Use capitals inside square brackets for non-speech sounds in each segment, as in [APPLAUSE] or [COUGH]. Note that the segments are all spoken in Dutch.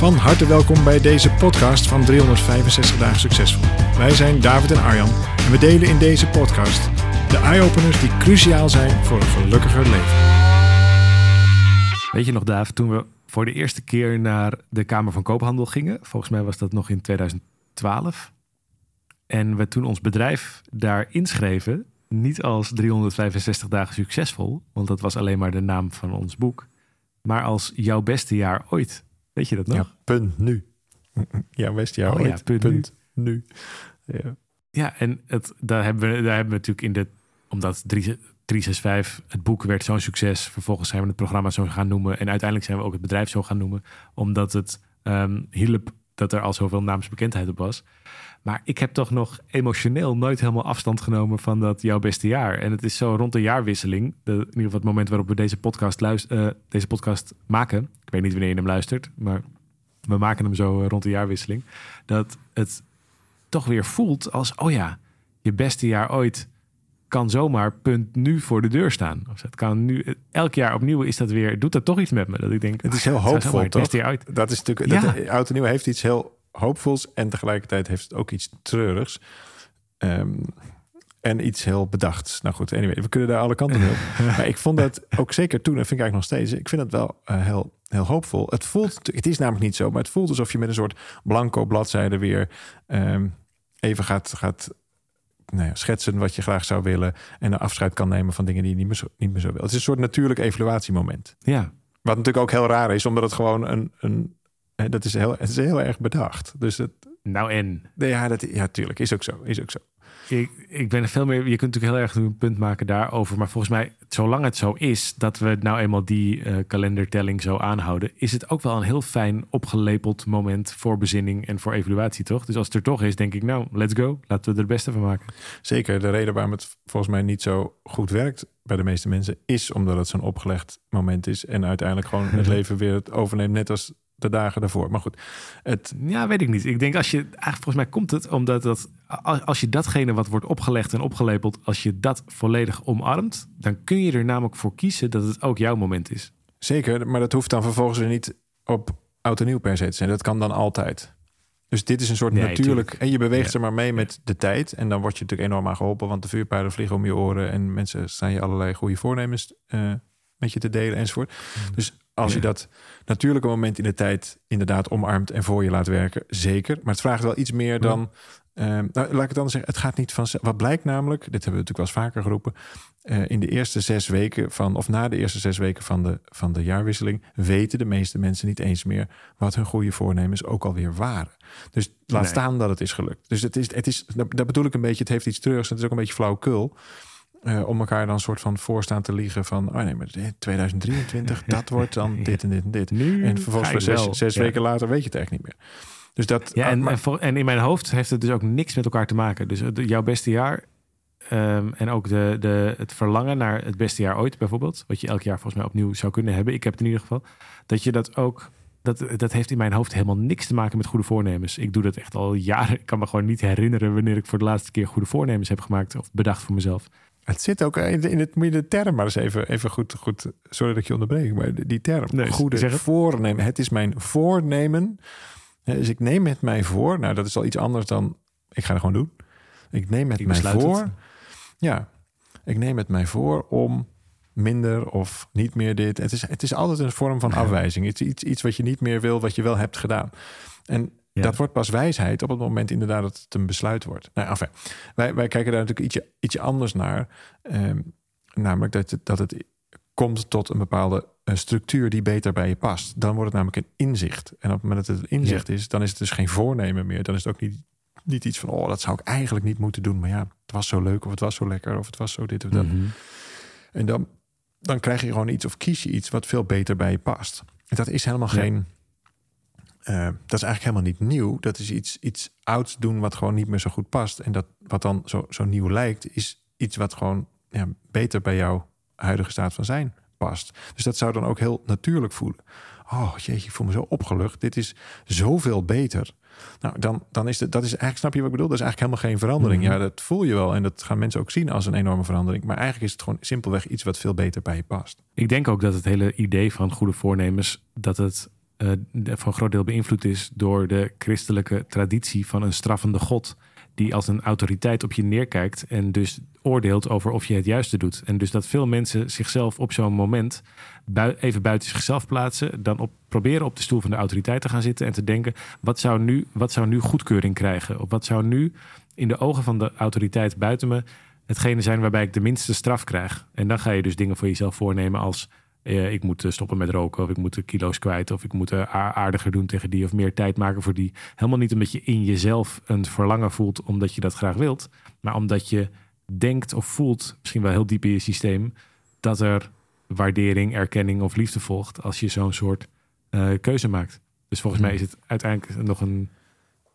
Van harte welkom bij deze podcast van 365 dagen succesvol. Wij zijn David en Arjan en we delen in deze podcast de eye-openers die cruciaal zijn voor een gelukkiger leven. Weet je nog, David, toen we voor de eerste keer naar de Kamer van Koophandel gingen, volgens mij was dat nog in 2012, en we toen ons bedrijf daar inschreven, niet als 365 dagen succesvol, want dat was alleen maar de naam van ons boek, maar als jouw beste jaar ooit. Weet je dat nog? Ja, punt nu. Ja, best ja, Oh ja, ooit. punt nu. Ja. Ja, en het, daar, hebben we, daar hebben we natuurlijk in de... Omdat 3 365, het boek werd zo'n succes. Vervolgens zijn we het programma zo gaan noemen. En uiteindelijk zijn we ook het bedrijf zo gaan noemen. Omdat het ehm hielp dat er al zoveel naamsbekendheid op was. Maar ik heb toch nog emotioneel nooit helemaal afstand genomen van dat jouw beste jaar. En het is zo rond de jaarwisseling, de, in ieder geval het moment waarop we deze podcast, luist, eh, deze podcast maken. Ik weet niet wanneer je hem luistert, maar we maken hem zo eh, rond de jaarwisseling. Dat het toch weer voelt als, oh ja, je beste jaar ooit kan zomaar punt nu voor de deur staan. Of het kan nu, elk jaar opnieuw is dat weer, doet dat toch iets met me. Dat ik denk, Het is ah, heel zou hoopvol, het beste jaar ooit. Dat is natuurlijk, Ja. dat, eh, oud en nieuw heeft iets heel hoopvols en tegelijkertijd heeft het ook iets treurigs. Ehm, en iets heel bedachts. Nou goed, anyway, we kunnen daar alle kanten mee op. [LAUGHS] maar ik vond dat ook zeker toen, en vind ik eigenlijk nog steeds, ik vind het wel eh, heel, heel hoopvol. Het voelt, het is namelijk niet zo, maar het voelt alsof je met een soort blanco bladzijde weer ehm, even gaat, gaat nou ja, schetsen wat je graag zou willen en een afscheid kan nemen van dingen die je niet meer zo, niet meer zo wil. Het is een soort natuurlijk evaluatiemoment. Ja, Wat natuurlijk ook heel raar is, omdat het gewoon een. een dat is heel, het is heel erg bedacht. Dus het, nou en... ja, dat, ja, tuurlijk, is ook zo. Is ook zo. Ik, ik ben er veel meer. Je kunt natuurlijk heel erg een punt maken daarover. Maar volgens mij, zolang het zo is dat we nou eenmaal die eh, kalendertelling zo aanhouden, is het ook wel een heel fijn opgelepeld moment voor bezinning en voor evaluatie, toch? Dus als het er toch is, denk ik, nou, let's go. Laten we er het beste van maken. Zeker de reden waarom het volgens mij niet zo goed werkt bij de meeste mensen, is omdat het zo'n opgelegd moment is. En uiteindelijk gewoon het [LAUGHS] leven weer het overneemt, net als de dagen daarvoor. Maar goed, het, Ja, weet ik niet. Ik denk als je, eigenlijk volgens mij komt het omdat dat, als, je datgene wat wordt opgelegd en opgelepeld, als je dat volledig omarmt, dan kun je er namelijk voor kiezen dat het ook jouw moment is. zeker, maar dat hoeft dan vervolgens weer niet op oud en nieuw per se te zijn. Dat kan dan altijd. Dus dit is een soort Nee, natuurlijk. tuurlijk. En je beweegt Ja. ze maar mee met de tijd. En dan word je natuurlijk enorm aan geholpen. Want de vuurpijlen vliegen om je oren. En mensen staan je allerlei goede voornemens eh, met je te delen enzovoort. Dus als je dat natuurlijke moment in de tijd inderdaad omarmt en voor je laat werken, zeker. Maar het vraagt wel iets meer dan. eh, nou, laat ik het dan zeggen. Het gaat niet van. Wat blijkt namelijk, dit hebben we natuurlijk wel eens vaker geroepen. eh, in de eerste zes weken van, of na de eerste zes weken van de, van de jaarwisseling, weten de meeste mensen niet eens meer wat hun goede voornemens ook alweer waren. Dus laat Nee. staan dat het is gelukt. Dus het is, het is, dat bedoel ik een beetje, het heeft iets treurigs. Het is ook een beetje flauwekul. Eh, om elkaar dan een soort van voorstaan te liegen van, oh nee, maar 2023, [LAUGHS] dat wordt dan dit en dit en dit. Nu En vervolgens zes, zes Ja. weken later weet je het echt niet meer. Dus dat. Ja, ah, en, maar- en, voor- en in mijn hoofd heeft het dus ook niks met elkaar te maken. Dus jouw beste jaar ehm, en ook de, de, het verlangen naar het beste jaar ooit bijvoorbeeld, wat je elk jaar volgens mij opnieuw zou kunnen hebben. Ik heb het in ieder geval. Dat je dat ook, dat, dat heeft in mijn hoofd helemaal niks te maken met goede voornemens. Ik doe dat echt al jaren. Ik kan me gewoon niet herinneren wanneer ik voor de laatste keer goede voornemens heb gemaakt of bedacht voor mezelf. Het zit ook in, het moet je de term maar eens even, even goed, goed. Sorry dat ik je onderbreek, maar die term. Nee, goede zeg het. voornemen. Het is mijn voornemen. Dus ik neem het mij voor. Nou, dat is al iets anders dan ik ga het gewoon doen. Ik neem het Ik mij voor. het. Ja, ik neem het mij voor om minder of niet meer dit. Het is, het is altijd een vorm van afwijzing. Het is iets, iets wat je niet meer wil, wat je wel hebt gedaan. En Ja. dat wordt pas wijsheid op het moment inderdaad dat het een besluit wordt. Nou, enfin, wij, wij kijken daar natuurlijk ietsje, ietsje anders naar. Ehm, namelijk dat het, dat het komt tot een bepaalde eh, structuur die beter bij je past. Dan wordt het namelijk een inzicht. En op het moment dat het een inzicht is, dan is het dus geen voornemen meer. Dan is het ook niet, niet iets van, oh, dat zou ik eigenlijk niet moeten doen. Maar ja, het was zo leuk of het was zo lekker of het was zo dit of dat. Mhm. En dan, dan krijg je gewoon iets of kies je iets wat veel beter bij je past. dat is helemaal Ja. geen. Eh, dat is eigenlijk helemaal niet nieuw. Dat is iets, iets ouds doen wat gewoon niet meer zo goed past. En dat wat dan zo, zo nieuw lijkt, is iets wat gewoon ja, beter bij jouw huidige staat van zijn past. Dus dat zou dan ook heel natuurlijk voelen. Oh jeetje, ik voel me zo opgelucht. Dit is zoveel beter. Nou, dan, dan is het, dat is eigenlijk, snap je wat ik bedoel? Dat is eigenlijk helemaal geen verandering. Mhm. Ja, dat voel je wel. En dat gaan mensen ook zien als een enorme verandering. Maar eigenlijk is het gewoon simpelweg iets wat veel beter bij je past. Ik denk ook dat het hele idee van goede voornemens, dat het de- voor een groot deel beïnvloed is door de christelijke traditie van een straffende God. Die als een autoriteit op je neerkijkt en dus oordeelt over of je het juiste doet. En dus dat veel mensen zichzelf op zo'n moment even buiten zichzelf plaatsen. Dan op, proberen op de stoel van de autoriteit te gaan zitten en te denken: wat zou, nu, wat zou nu goedkeuring krijgen? Of wat zou nu in de ogen van de autoriteit buiten me hetgene zijn waarbij ik de minste straf krijg. En dan ga je dus dingen voor jezelf voornemen als... eh, ik moet eh, stoppen met roken, of ik moet de kilo's kwijt... of ik moet eh, aardiger doen tegen die... of meer tijd maken voor die. Helemaal niet omdat je in jezelf een verlangen voelt... omdat je dat graag wilt... maar omdat je denkt of voelt, misschien wel heel diep in je systeem... dat er waardering, erkenning of liefde volgt... als je zo'n soort keuze maakt. Dus volgens mij is het uiteindelijk nog een...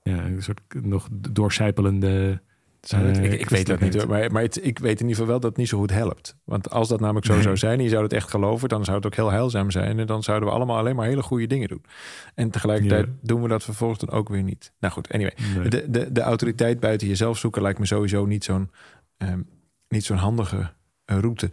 Ja, een soort nog doorcijpelende... Zou Eh, ik, ik weet dat niet hoor, maar, maar het, ik weet in ieder geval wel dat het niet zo goed helpt. Want als dat namelijk zo Nee. zou zijn en je zou het echt geloven, dan zou het ook heel heilzaam zijn. En dan zouden we allemaal alleen maar hele goede dingen doen. En tegelijkertijd Ja. doen we dat vervolgens dan ook weer niet. Nou goed, anyway. Nee. De, de, de autoriteit buiten jezelf zoeken lijkt me sowieso niet zo'n ehm, niet zo'n handige eh, route.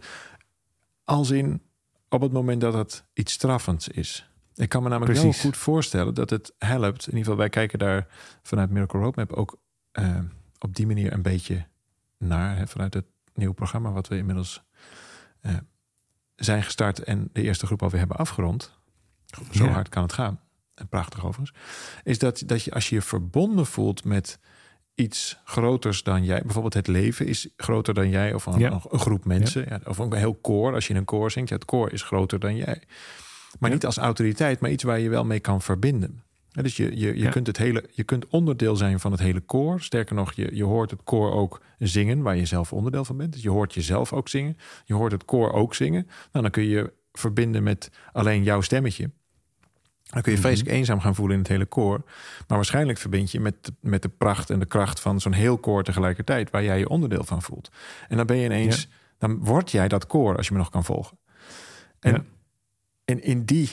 Als in op het moment dat het iets straffends is. Ik kan me namelijk Precies. wel goed voorstellen dat het helpt. In ieder geval, wij kijken daar vanuit Miracle Roadmap ook eh, op die manier een beetje naar. Hè, vanuit het nieuwe programma wat we inmiddels eh, zijn gestart en de eerste groep alweer hebben afgerond. Zo Ja. hard kan het gaan. En prachtig overigens. Is dat, dat je als je je verbonden voelt met iets groters dan jij. Bijvoorbeeld het leven is groter dan jij. Of een, Ja. een groep mensen. Ja. of een heel koor. Als je in een koor zingt. Ja, het koor is groter dan jij. Maar niet als autoriteit. Maar iets waar je wel mee kan verbinden. Ja, dus je, je, je, Ja. kunt het hele, je kunt onderdeel zijn van het hele koor. Sterker nog, je, je hoort het koor ook zingen. Waar je zelf onderdeel van bent. Dus je hoort jezelf ook zingen. Je hoort het koor ook zingen. Nou, dan kun je verbinden met alleen jouw stemmetje. Dan kun je Mhm. vreselijk eenzaam gaan voelen in het hele koor. Maar waarschijnlijk verbind je met, met de pracht en de kracht van zo'n heel koor tegelijkertijd, waar jij je onderdeel van voelt. En dan ben je ineens, dan word jij dat koor als je me nog kan volgen. En, en in die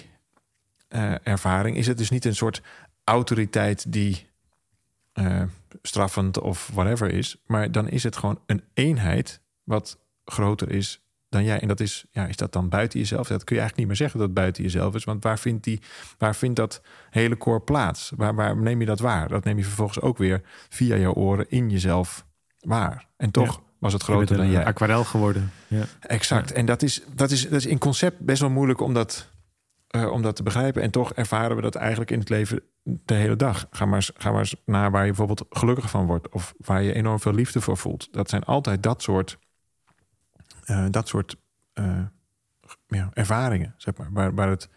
eh, ervaring is het dus niet een soort autoriteit die eh, straffend of whatever is, maar dan is het gewoon een eenheid wat groter is dan jij. En dat is, ja, is dat dan buiten jezelf? Dat kun je eigenlijk niet meer zeggen dat het buiten jezelf is. Want waar vindt, die, waar vindt dat hele koor plaats? Waar, waar neem je dat waar? Dat neem je vervolgens ook weer via jouw oren in jezelf waar. En toch was het groter dan jij. aquarel geworden. Ja. Exact. En dat is, dat, is, dat is in concept best wel moeilijk om dat, eh, om dat te begrijpen. En toch ervaren we dat eigenlijk in het leven de hele dag. Ga maar, eens, ga maar eens naar waar je bijvoorbeeld gelukkig van wordt. Of waar je enorm veel liefde voor voelt. Dat zijn altijd dat soort, eh, dat soort eh, ja, ervaringen, zeg maar. Waar, waar het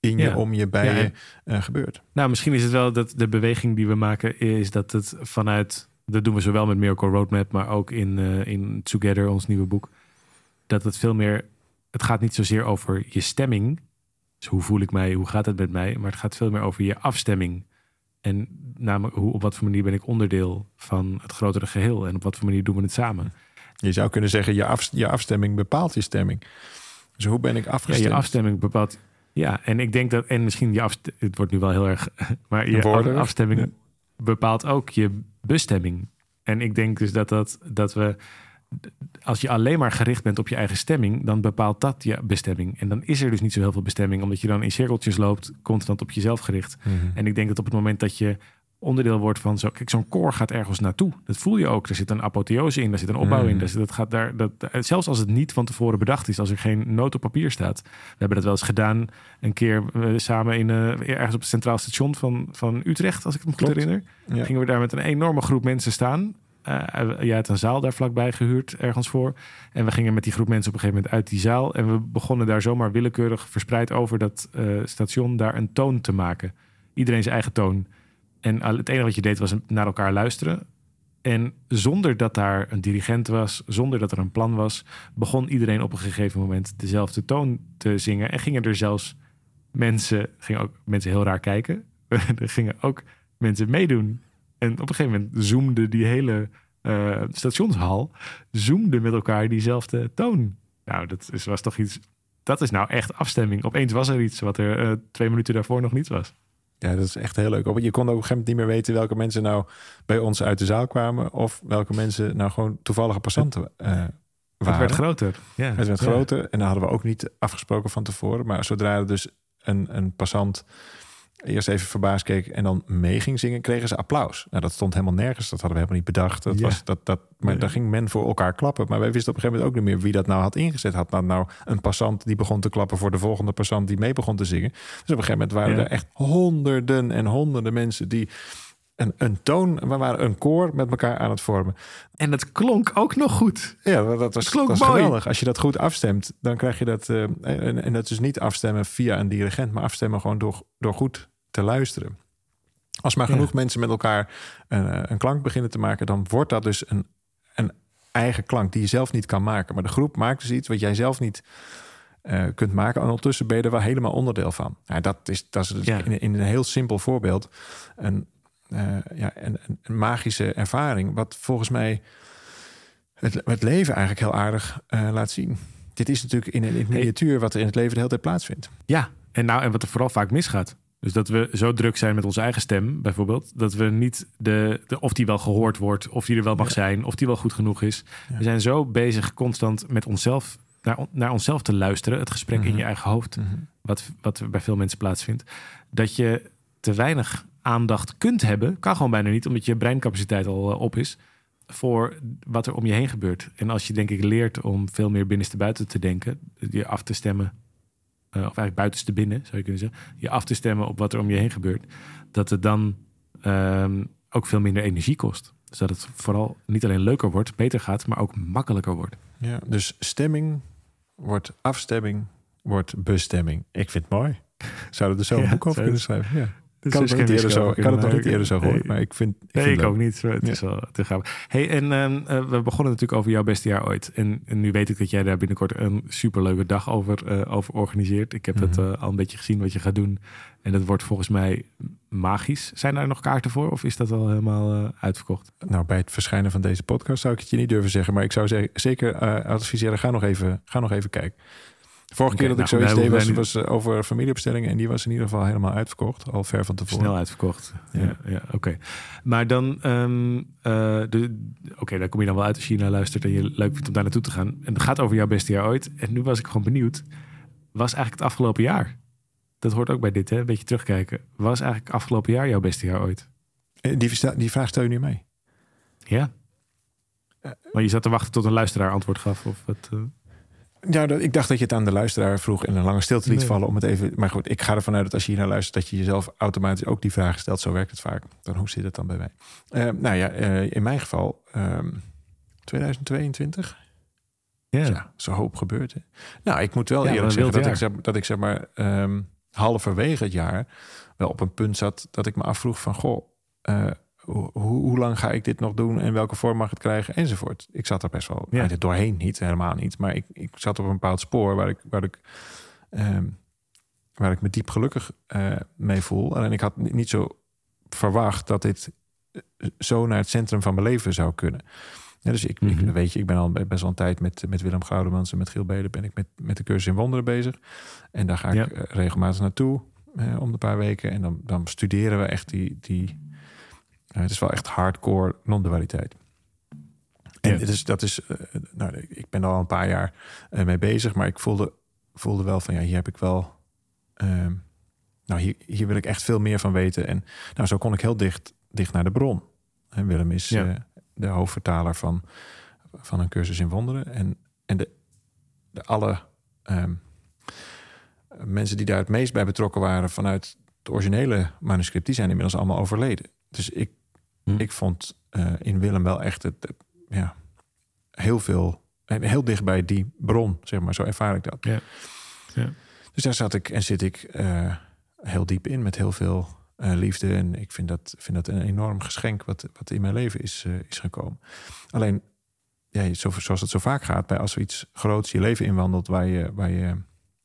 in je, Ja. om je, bij Ja, je en- gebeurt. Nou, misschien is het wel dat de beweging die we maken is dat het vanuit, dat doen we zowel met Miracle Roadmap, maar ook in, in Together, ons nieuwe boek, dat het veel meer, het gaat niet zozeer over je stemming, dus hoe voel ik mij, hoe gaat het met mij, maar het gaat veel meer over je afstemming. En namelijk, hoe, op wat voor manier ben ik onderdeel van het grotere geheel en op wat voor manier doen we het samen. Je zou kunnen zeggen, je, af, je afstemming bepaalt je stemming. Dus hoe ben ik Ja, afgestemd? je afstemming bepaalt. Ja, en ik denk dat, en misschien je afstemming, het wordt nu wel heel erg, [LAUGHS] maar je afstemming Ja. bepaalt ook je bestemming. En ik denk dus dat, dat, dat we, als je alleen maar gericht bent op je eigen stemming, dan bepaalt dat je bestemming. En dan is er dus niet zo heel veel bestemming, omdat je dan in cirkeltjes loopt, constant op jezelf gericht. Mhm. En ik denk dat op het moment dat je onderdeel wordt van zo, kijk, zo'n koor gaat ergens naartoe. Dat voel je ook. Er zit een apotheose in, daar zit een opbouw Mm. in. Daar zit, dat gaat daar, dat, zelfs als het niet van tevoren bedacht is, als er geen noot op papier staat. We hebben dat wel eens gedaan, een keer eh, samen in, eh, ergens op het centraal station van, van Utrecht, als ik het me goed Klopt. herinner. Ja. Gingen we daar met een enorme groep mensen staan. Eh jij had een zaal daar vlakbij gehuurd, ergens voor. En we gingen met die groep mensen op een gegeven moment uit die zaal. En we begonnen daar zomaar willekeurig verspreid over dat eh, station daar een toon te maken. Iedereen zijn eigen toon. En het enige wat je deed was naar elkaar luisteren. En zonder dat daar een dirigent was, zonder dat er een plan was, begon iedereen op een gegeven moment dezelfde toon te zingen. En gingen er zelfs mensen, gingen ook mensen heel raar kijken. [LAUGHS] er gingen ook mensen meedoen. En op een gegeven moment zoomde die hele eh, stationshal zoomde met elkaar diezelfde toon. Nou, dat is, was toch iets. Dat is nou echt afstemming. Opeens was er iets wat er eh, twee minuten daarvoor nog niet was. Ja, dat is echt heel leuk. Je kon op een gegeven moment niet meer weten welke mensen nou bij ons uit de zaal kwamen. Of welke mensen nou gewoon toevallige passanten uh, waren. Het werd groter. Ja. Het werd groter. En dan hadden we ook niet afgesproken van tevoren. Maar zodra er dus een, een passant eerst even verbaasd keek en dan mee ging zingen, kregen ze applaus. Nou, dat stond helemaal nergens. Dat hadden we helemaal niet bedacht. Dat was, dat, dat, maar daar ging men voor elkaar klappen. Maar wij wisten op een gegeven moment ook niet meer wie dat nou had ingezet. Had nou, nou een passant die begon te klappen voor de volgende passant die mee begon te zingen. Dus op een gegeven moment waren er echt honderden en honderden mensen die een, een toon, we waren een koor met elkaar aan het vormen. En het klonk ook nog goed. Ja, dat was, klonk dat was geweldig. Als je dat goed afstemt, dan krijg je dat. Uh, en, en dat is niet afstemmen via een dirigent, maar afstemmen gewoon door, door goed te luisteren. Als maar genoeg mensen met elkaar een, eh, een, klank beginnen te maken, dan wordt dat dus een, een eigen klank die je zelf niet kan maken. Maar de groep maakt dus iets wat jij zelf niet uh, kunt maken. En ondertussen ben je er wel helemaal onderdeel van. Ja, dat is, dat is dus in, in, een heel simpel voorbeeld een, uh, ja, een, een, magische ervaring. Wat volgens mij het, het leven eigenlijk heel aardig uh, laat zien. Dit is natuurlijk in een miniatuur wat er in het leven de hele tijd plaatsvindt. Ja, en, nou, en wat er vooral vaak misgaat. Dus dat we zo druk zijn met onze eigen stem, bijvoorbeeld, dat we niet de, de of die wel gehoord wordt, of die er wel mag zijn, of die wel goed genoeg is. We zijn zo bezig constant met onszelf, naar, naar onszelf te luisteren, het gesprek in je mhm. eigen hoofd, mhm. wat, wat bij veel mensen plaatsvindt, dat je te weinig aandacht kunt hebben, kan gewoon bijna niet, omdat je breincapaciteit al eh, op is, voor wat er om je heen gebeurt. En als je denk ik leert om veel meer binnenste buiten te denken, je af te stemmen of eigenlijk buitenste binnen, zou je kunnen zeggen, je af te stemmen op wat er om je heen gebeurt, dat het dan um, ook veel minder energie kost. Dus dat het vooral niet alleen leuker wordt, beter gaat, maar ook makkelijker wordt. Ja, dus stemming wordt afstemming, wordt bestemming. Ik vind het mooi. Zouden er zo een boek over kunnen schrijven? Ja ik kan, het, niet eerder zo, ik kan het nog niet eerder zo gehoord, maar ik vind... Ik nee, ik ook niet. Het is wel te gaan. Hey, en uh, we begonnen natuurlijk over jouw beste jaar ooit. En, en, nu weet ik dat jij daar binnenkort een superleuke dag over, uh, over organiseert. Ik heb het uh, al een beetje gezien wat je gaat doen. En dat wordt volgens mij magisch. Zijn daar nog kaarten voor of is dat al helemaal uitverkocht? Nou, bij het verschijnen van deze podcast zou ik het je niet durven zeggen. Maar ik zou zeker adviseren, ga nog even, ga nog even kijken. Vorige keer dat ik nou, zoiets deed was, was uh, over familieopstellingen. En die was in ieder geval helemaal uitverkocht. Al ver van tevoren. Snel uitverkocht. Ja, ja, oké. Maar dan, um, uh, oké, dan kom je dan wel uit als je naar luistert en je leuk vindt om daar naartoe te gaan. En het gaat over jouw beste jaar ooit. En nu was ik gewoon benieuwd. Was eigenlijk het afgelopen jaar? Dat hoort ook bij dit, hè? Een beetje terugkijken. Was eigenlijk afgelopen jaar jouw beste jaar ooit? Eh, die, die vraag stel je nu mee? Ja. Maar je zat te wachten tot een luisteraar antwoord gaf? Of wat, ja, ik dacht dat je het aan de luisteraar vroeg en een lange stilte liet vallen om het even. Maar goed, ik ga ervan uit dat als je hier naar luistert, dat je jezelf automatisch ook die vraag stelt. Zo werkt het vaak. Dan hoe zit het dan bij mij? Uh, nou ja, uh, in mijn geval, um, 2022. Ja. ja. zo hoop gebeurt. Hè? Nou, ik moet wel ja, eerlijk zeggen dat ik, zeg, dat ik zeg maar um, halverwege het jaar wel op een punt zat dat ik me afvroeg van goh. Uh, hoe, hoe, lang ga ik dit nog doen en welke vorm mag het krijgen enzovoort. Ik zat er best wel ja. doorheen, niet helemaal niet, maar ik, ik zat op een bepaald spoor waar ik, waar ik, ehm, waar ik me diep gelukkig uh, mee voel. En ik had niet zo verwacht dat dit eh, zo naar het centrum van mijn leven zou kunnen. Ja, dus ik, ik, mhm. weet je, ik ben al best wel een tijd met, met Willem Goudemans en met Giel Beden ben ik met, met de cursus in wonderen bezig. En daar ga ik uh, regelmatig naartoe om de paar weken. En dan, dan studeren we echt die, die, het is wel echt hardcore non-dualiteit. En ja. is, dat is, uh, nou, ik ben al een paar jaar uh, mee bezig, maar ik voelde, voelde wel van ja, hier heb ik wel, uh, nou, hier, hier wil ik echt veel meer van weten. En nou, zo kon ik heel dicht, dicht naar de bron. En Willem is ja. Eh, de hoofdvertaler van, van een cursus in wonderen. En, en de, de alle um, mensen die daar het meest bij betrokken waren vanuit het originele manuscript, die zijn inmiddels allemaal overleden. Dus ik Hm. Ik vond uh, in Willem wel echt het, ja, heel veel, heel dicht bij die bron, zeg maar. Zo ervaar ik dat. Ja. ja. Dus daar zat ik en zit ik uh, heel diep in met heel veel uh, liefde. En ik vind dat, vind dat een enorm geschenk wat, wat in mijn leven is, is gekomen. Alleen, ja, zoals het zo vaak gaat, bij als er iets groots je leven inwandelt, waar je, waar je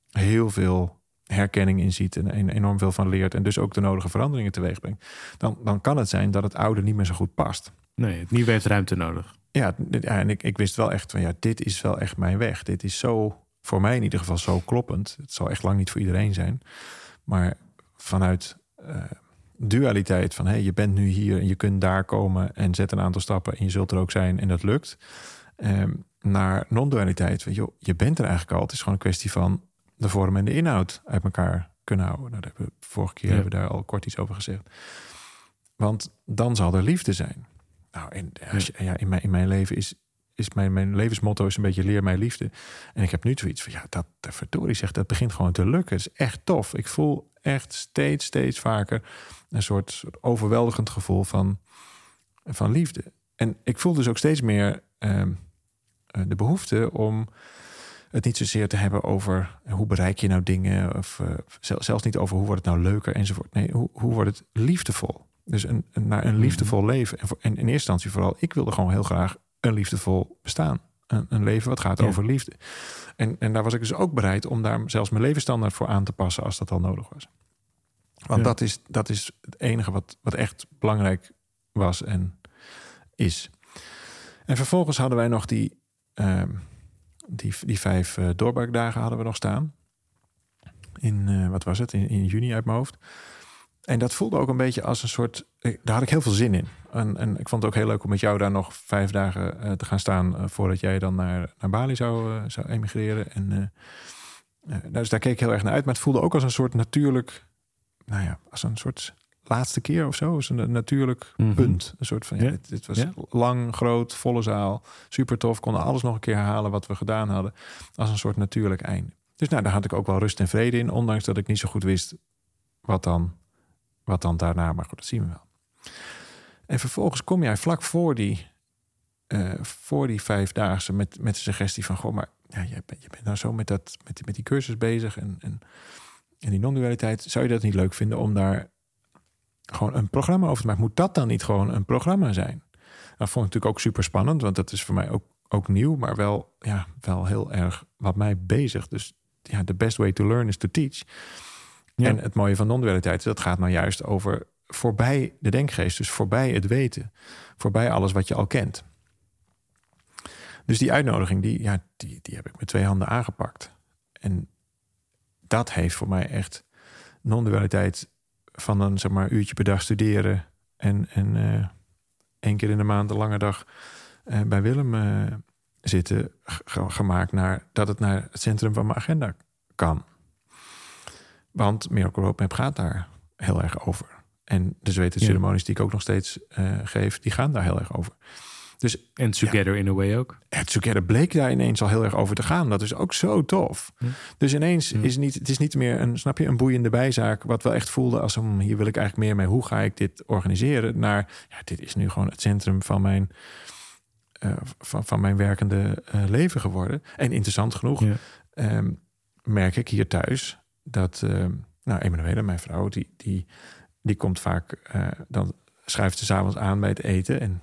heel veel herkenning in ziet en enorm veel van leert en dus ook de nodige veranderingen teweeg brengt, dan, dan kan het zijn dat het oude niet meer zo goed past. Nee, het nieuwe heeft ruimte nodig. Ja, en ik, ik wist wel echt van ja, dit is wel echt mijn weg. Dit is zo, voor mij in ieder geval zo kloppend. Het zal echt lang niet voor iedereen zijn. Maar vanuit uh, dualiteit van hey, je bent nu hier en je kunt daar komen en zet een aantal stappen en je zult er ook zijn en dat lukt. Um, naar non-dualiteit, je, je bent er eigenlijk al. Het is gewoon een kwestie van de vorm en de inhoud uit elkaar kunnen houden. Nou, hebben we, vorige keer hebben we daar al kort iets over gezegd. Want dan zal er liefde zijn. Nou, en als je, ja, in, mijn, in mijn leven is, is mijn, mijn levensmotto is een beetje leer mij liefde. En ik heb nu zoiets van, ja, dat, dat verdorie zegt, dat begint gewoon te lukken. Het is echt tof. Ik voel echt steeds, steeds vaker een soort, soort overweldigend gevoel van, van liefde. En ik voel dus ook steeds meer ehm, eh, de behoefte om het niet zozeer te hebben over hoe bereik je nou dingen, of uh, zelfs niet over hoe wordt het nou leuker enzovoort. Nee, hoe, hoe wordt het liefdevol? Dus een, een, naar een mhm. liefdevol leven. En, voor, en in eerste instantie vooral, ik wilde gewoon heel graag een liefdevol bestaan. Een, een leven wat gaat over liefde. En, en daar was ik dus ook bereid om daar zelfs mijn levensstandaard voor aan te passen als dat al nodig was. Want dat, is, dat is het enige wat, wat echt belangrijk was en is. En vervolgens hadden wij nog die, ehm, die, die vijf uh, doorbraakdagen hadden we nog staan. In, uh, wat was het, in, in juni uit mijn hoofd. En dat voelde ook een beetje als een soort. Daar had ik heel veel zin in. En, en ik vond het ook heel leuk om met jou daar nog vijf dagen te gaan staan. Voordat jij dan naar, naar Bali zou, zou emigreren. En, dus daar keek ik heel erg naar uit. Maar het voelde ook als een soort natuurlijk. Nou ja, als een soort laatste keer of zo. Als een natuurlijk mm -hmm. punt. Een soort van. Ja, dit, dit, was ja. lang, groot, volle zaal. Super tof. Konden alles nog een keer herhalen wat we gedaan hadden. Als een soort natuurlijk einde. Dus nou, daar had ik ook wel rust en vrede in. Ondanks dat ik niet zo goed wist wat dan wat dan daarna, maar goed, dat zien we wel. En vervolgens kom jij vlak voor die, uh, voor die vijfdaagse met, met de suggestie van... Goh, maar ja, je, bent, je bent nou zo met, dat, met, met die cursus bezig en, en, en die non-dualiteit. Zou je dat niet leuk vinden om daar gewoon een programma over te maken? Moet dat dan niet gewoon een programma zijn? Dat vond ik natuurlijk ook super spannend, want dat is voor mij ook, ook nieuw, maar wel, ja, wel heel erg wat mij bezig. Dus ja, the best way to learn is to teach. En het mooie van non-dualiteit, dat gaat nou juist over voorbij de denkgeest, dus voorbij het weten, voorbij alles wat je al kent. Dus die uitnodiging, die, ja, die, die heb ik met twee handen aangepakt. En dat heeft voor mij echt non-dualiteit van een zeg maar, uurtje per dag studeren en, en uh, één keer in de maand een lange dag uh, bij Willem uh, zitten gemaakt naar dat het naar het centrum van mijn agenda kan. Want Miracle Roadmap gaat daar heel erg over. En de zwetenceremonies die ik ook nog steeds geef, die gaan daar heel erg over. Dus, en Together ja, in a way ook. Het Together bleek daar ineens al heel erg over te gaan. Dat is ook zo tof. Hm. Dus ineens hm. is niet, het is niet meer een, snap je, een boeiende bijzaak. Wat wel echt voelde als um, hier wil ik eigenlijk meer mee. Hoe ga ik dit organiseren? Naar ja, dit is nu gewoon het centrum van mijn, uh, van, van mijn werkende uh, leven geworden. En interessant genoeg ja. um, merk ik hier thuis dat, uh, nou, Emanuele, mijn vrouw, die, die, die komt vaak, dan schuift ze s'avonds aan bij het eten. En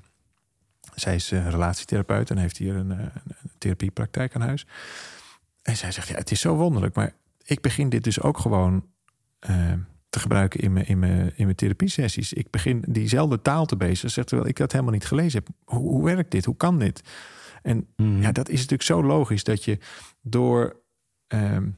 zij is uh, relatietherapeut en heeft hier een, een, therapiepraktijk aan huis. En zij zegt, ja, het is zo wonderlijk, maar ik begin dit dus ook gewoon te gebruiken in mijn, in mijn, in mijn therapiesessies. Ik begin diezelfde taal te bezigen, zegt terwijl ik dat helemaal niet gelezen heb. Hoe, hoe werkt dit? Hoe kan dit? En mm. ja, dat is natuurlijk zo logisch dat je door um,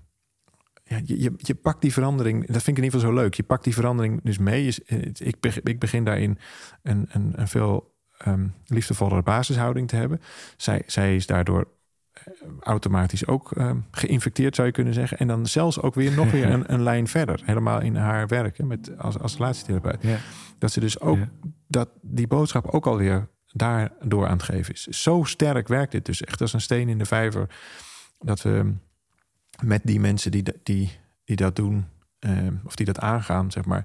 ja, je, je, je, pakt die verandering, dat vind ik in ieder geval zo leuk. Je pakt die verandering dus mee. Ik, begin, ik begin daarin een, een, een veel um, liefdevollere basishouding te hebben. Zij, zij is daardoor eh, automatisch ook um, geïnfecteerd, zou je kunnen zeggen. En dan zelfs ook weer nog weer [LAUGHS] een, een lijn verder. Helemaal in haar werk hè, met, als, als relatietherapeut. Ja. Dat ze dus ook ja. dat die boodschap ook alweer daardoor aan het geven is. Zo sterk werkt dit dus echt als een steen in de vijver. Dat we met die mensen die, die, die dat doen, uh, of die dat aangaan, zeg maar,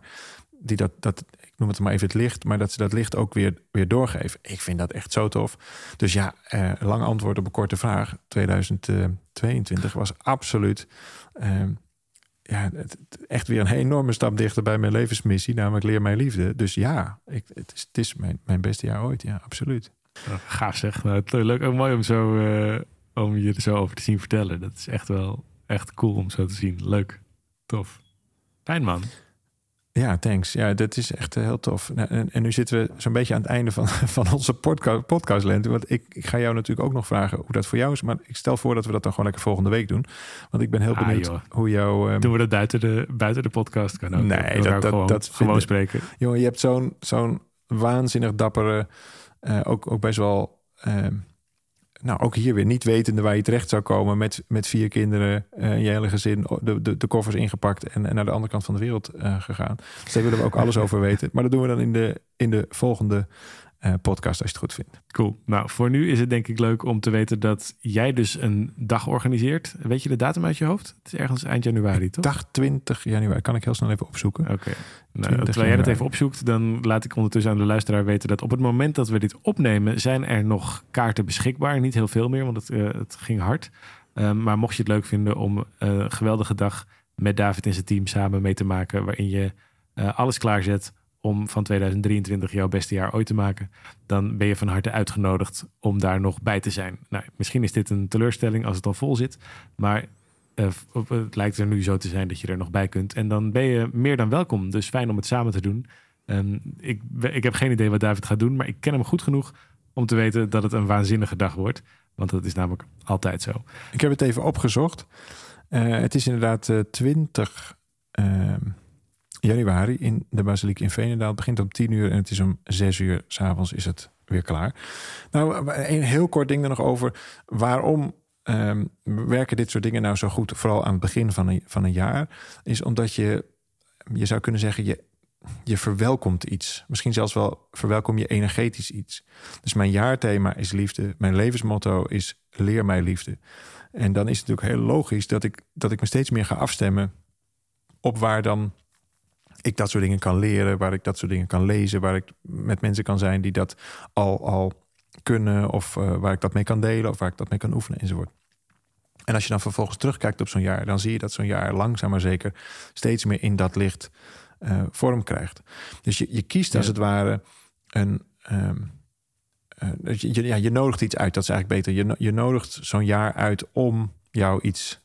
die dat, dat, ik noem het maar even het licht, maar dat ze dat licht ook weer, weer doorgeven. Ik vind dat echt zo tof. Dus ja, uh, lang antwoord op een korte vraag. 2022 was absoluut uh, ja, echt weer een enorme stap dichter bij mijn levensmissie, namelijk leer mijn liefde. Dus ja, ik, het, is, het is mijn, mijn beste jaar ooit, ja, absoluut. Gaaf zeg. Nou, leuk en mooi om zo om je er zo over te zien vertellen. Dat is echt wel echt cool om zo te zien. Leuk. Tof. Fijn man. Ja, thanks. Ja, dat is echt eh, heel tof. Nou, En, en nu zitten we zo'n beetje aan het einde van, [LAUGHS] van onze podcast, podcastlente. Want ik, ik ga jou natuurlijk ook nog vragen hoe dat voor jou is. Maar ik stel voor dat we dat dan gewoon lekker volgende week doen. Want ik ben heel Ah, benieuwd joh. hoe jouw... ehm, Doen we dat buiten de, buiten de podcast? Kan ook. Nee, dat- gewoon, dat gewoon vinden- spreken. Jongen, je hebt zo'n zo'n waanzinnig dappere, eh, ook, ook best wel, ehm, nou ook hier weer niet wetende waar je terecht zou komen met, met vier kinderen, eh je hele gezin, de, de, koffers ingepakt en, en naar de andere kant van de wereld eh, gegaan. Dus daar willen we ook alles over weten. Maar dat doen we dan in de, in de volgende eh, podcast als je het goed vindt. Cool. Nou, voor nu is het denk ik leuk om te weten dat jij dus een dag organiseert. Weet je de datum uit je hoofd? Het is ergens eind januari, toch? Dag 20 januari, kan ik heel snel even opzoeken. Oké. Nou, 20 terwijl jij dat even opzoekt, dan laat ik ondertussen aan de luisteraar weten dat op het moment dat we dit opnemen, zijn er nog kaarten beschikbaar. Niet heel veel meer, want het, eh, het ging hard. Um, maar mocht je het leuk vinden om uh, een geweldige dag met David en zijn team samen mee te maken, waarin je uh, alles klaarzet om van 2023 jouw beste jaar ooit te maken, dan ben je van harte uitgenodigd om daar nog bij te zijn. Nou, misschien is dit een teleurstelling als het al vol zit, maar uh, het lijkt er nu zo te zijn dat je er nog bij kunt. En dan ben je meer dan welkom. Dus fijn om het samen te doen. Um, ik, ik heb geen idee wat David gaat doen, maar ik ken hem goed genoeg om te weten dat het een waanzinnige dag wordt. Want dat is namelijk altijd zo. Ik heb het even opgezocht. Uh, het is inderdaad uh, 20 uh, januari in de basiliek in Veenendaal. Begint om 10 uur en het is om 6 uur s'avonds is het weer klaar. Nou, een heel kort ding er nog over. Waarom um, werken dit soort dingen nou zo goed? Vooral aan het begin van een, van een jaar. Is omdat je, je zou kunnen zeggen, je, je verwelkomt iets. Misschien zelfs wel verwelkom je energetisch iets. Dus mijn jaarthema is liefde. Mijn levensmotto is leer mij liefde. En dan is het natuurlijk heel logisch dat ik, dat ik me steeds meer ga afstemmen op waar dan ik dat soort dingen kan leren, waar ik dat soort dingen kan lezen, waar ik met mensen kan zijn die dat al, al kunnen, of uh, waar ik dat mee kan delen, of waar ik dat mee kan oefenen enzovoort. En als je dan vervolgens terugkijkt op zo'n jaar, dan zie je dat zo'n jaar langzaam maar zeker steeds meer in dat licht uh, vorm krijgt. Dus je, je kiest ja. als het ware een. Um, uh, je, ja, je nodigt iets uit, dat is eigenlijk beter. Je, je nodigt zo'n jaar uit om jou iets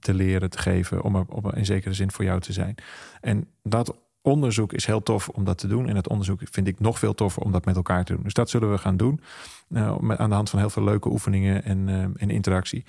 te leren, te geven, om er op in zekere zin voor jou te zijn. En dat onderzoek is heel tof om dat te doen. En dat onderzoek vind ik nog veel toffer om dat met elkaar te doen. Dus dat zullen we gaan doen. Uh, aan de hand van heel veel leuke oefeningen en, uh, en interactie.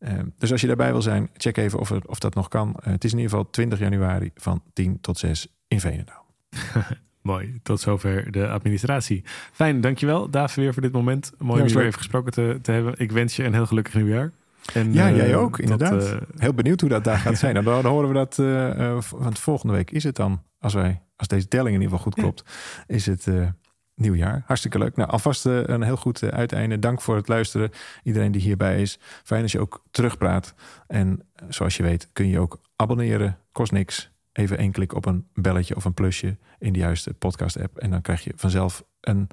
Uh, dus als je daarbij wil zijn, check even of, er, of dat nog kan. het is in ieder geval 20 januari van 10 tot 6 in Veenendaal. [LAUGHS] Mooi, tot zover de administratie. Fijn, dankjewel David weer voor dit moment. Mooi Ja, om je weer even gesproken te, te hebben. Ik wens je een heel gelukkig nieuwjaar. En, Ja, eh, jij ook, tot, inderdaad. eh, Heel benieuwd hoe dat daar gaat zijn. Nou, dan, horen we dat, eh, eh, want volgende week is het dan, als, wij, als deze telling in ieder geval goed klopt, is het eh, nieuwjaar. Hartstikke leuk. Nou, alvast eh, een heel goed eh, uiteinde. Dank voor het luisteren. Iedereen die hierbij is. Fijn als je ook terugpraat. En eh, zoals je weet kun je ook abonneren. Kost niks. Even één klik op een belletje of een plusje in de juiste podcast app. En dan krijg je vanzelf een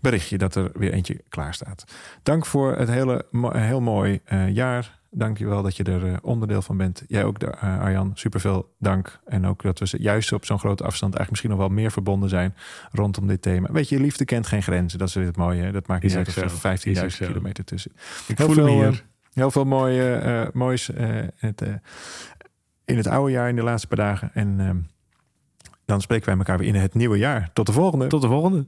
berichtje dat er weer eentje klaar staat. Dank voor het hele heel mooi uh, jaar. Dank je wel dat je er uh, onderdeel van bent. Jij ook, uh, Arjan. Superveel dank. En ook dat we juist op zo'n grote afstand eigenlijk misschien nog wel meer verbonden zijn rondom dit thema. Weet je, liefde kent geen grenzen. Dat is weer het mooie. Hè? Dat maakt niet uit of er 15.000 kilometer tussen. Ik heel voel veel, hier. Heel veel mooie, moois het, in het oude jaar, in de laatste paar dagen. En dan spreken wij elkaar weer in het nieuwe jaar. Tot de volgende. Tot de volgende.